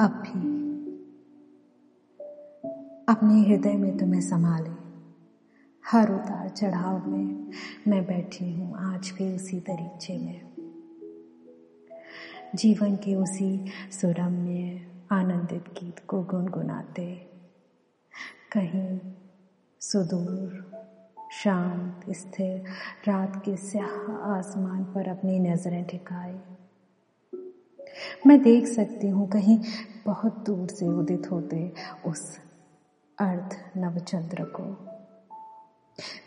अब भी अपने हृदय में तुम्हें संभाले। हर उतार चढ़ाव में मैं बैठी हूँ आज भी उसी तरीके में। जीवन के उसी सुरम्य आनंदित गीत को गुनगुनाते। कहीं सुदूर, शांत, स्थिर, रात के स्याह आसमान पर अपनी नज़रें टिकाए मैं देख सकती हूँ कहीं बहुत दूर से उदित होते उस अर्ध नवचंद्र को।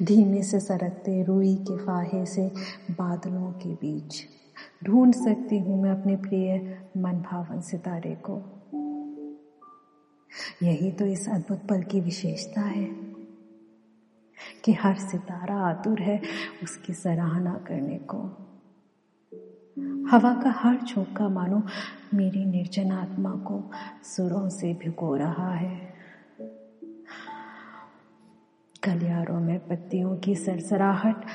धीमे से सरकते रुई के फाहे से बादलों के बीच। ढूंढ सकती हूँ मैं अपने प्रिय मन भावन सितारे को। यही तो इस अद्भुत पल की विशेषता है कि हर सितारा आतुर है उसकी सराहना करने को। हवा का हर झोंका मानो, मेरी निर्जन आत्मा को सुरों से भिगो रहा है। गलियारों में पत्तियों की सरसराहट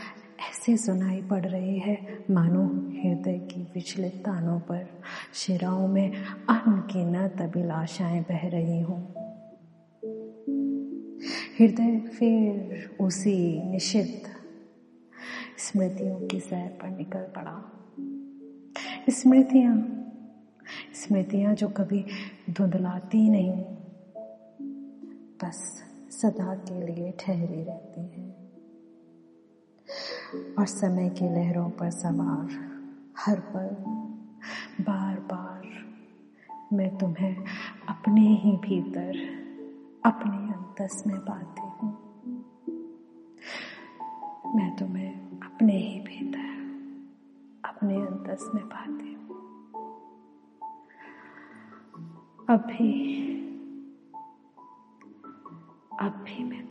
ऐसे सुनाई पड़ रही है, मानो हृदय की विचलित तानों पर, शिराओं में अनगिनत अभिलाषाएँ बह रही हूँ। हृदय फिर उसी निश्चित स्मृतियों की सैर पर निकल पड़ा। स्मृतियाँ, स्मृतियाँ जो कभी धुंधलाती नहीं, बस सदा के लिए ठहरी रहती हैं। और समय की लहरों पर सवार, हर पल बार बार मैं तुम्हें अपने ही भीतर, अपने अंतस में पाती हूँ। मैं तुम्हें अपने ही भीतर। अपने अंतस में पाती अभी भी अब भी मैं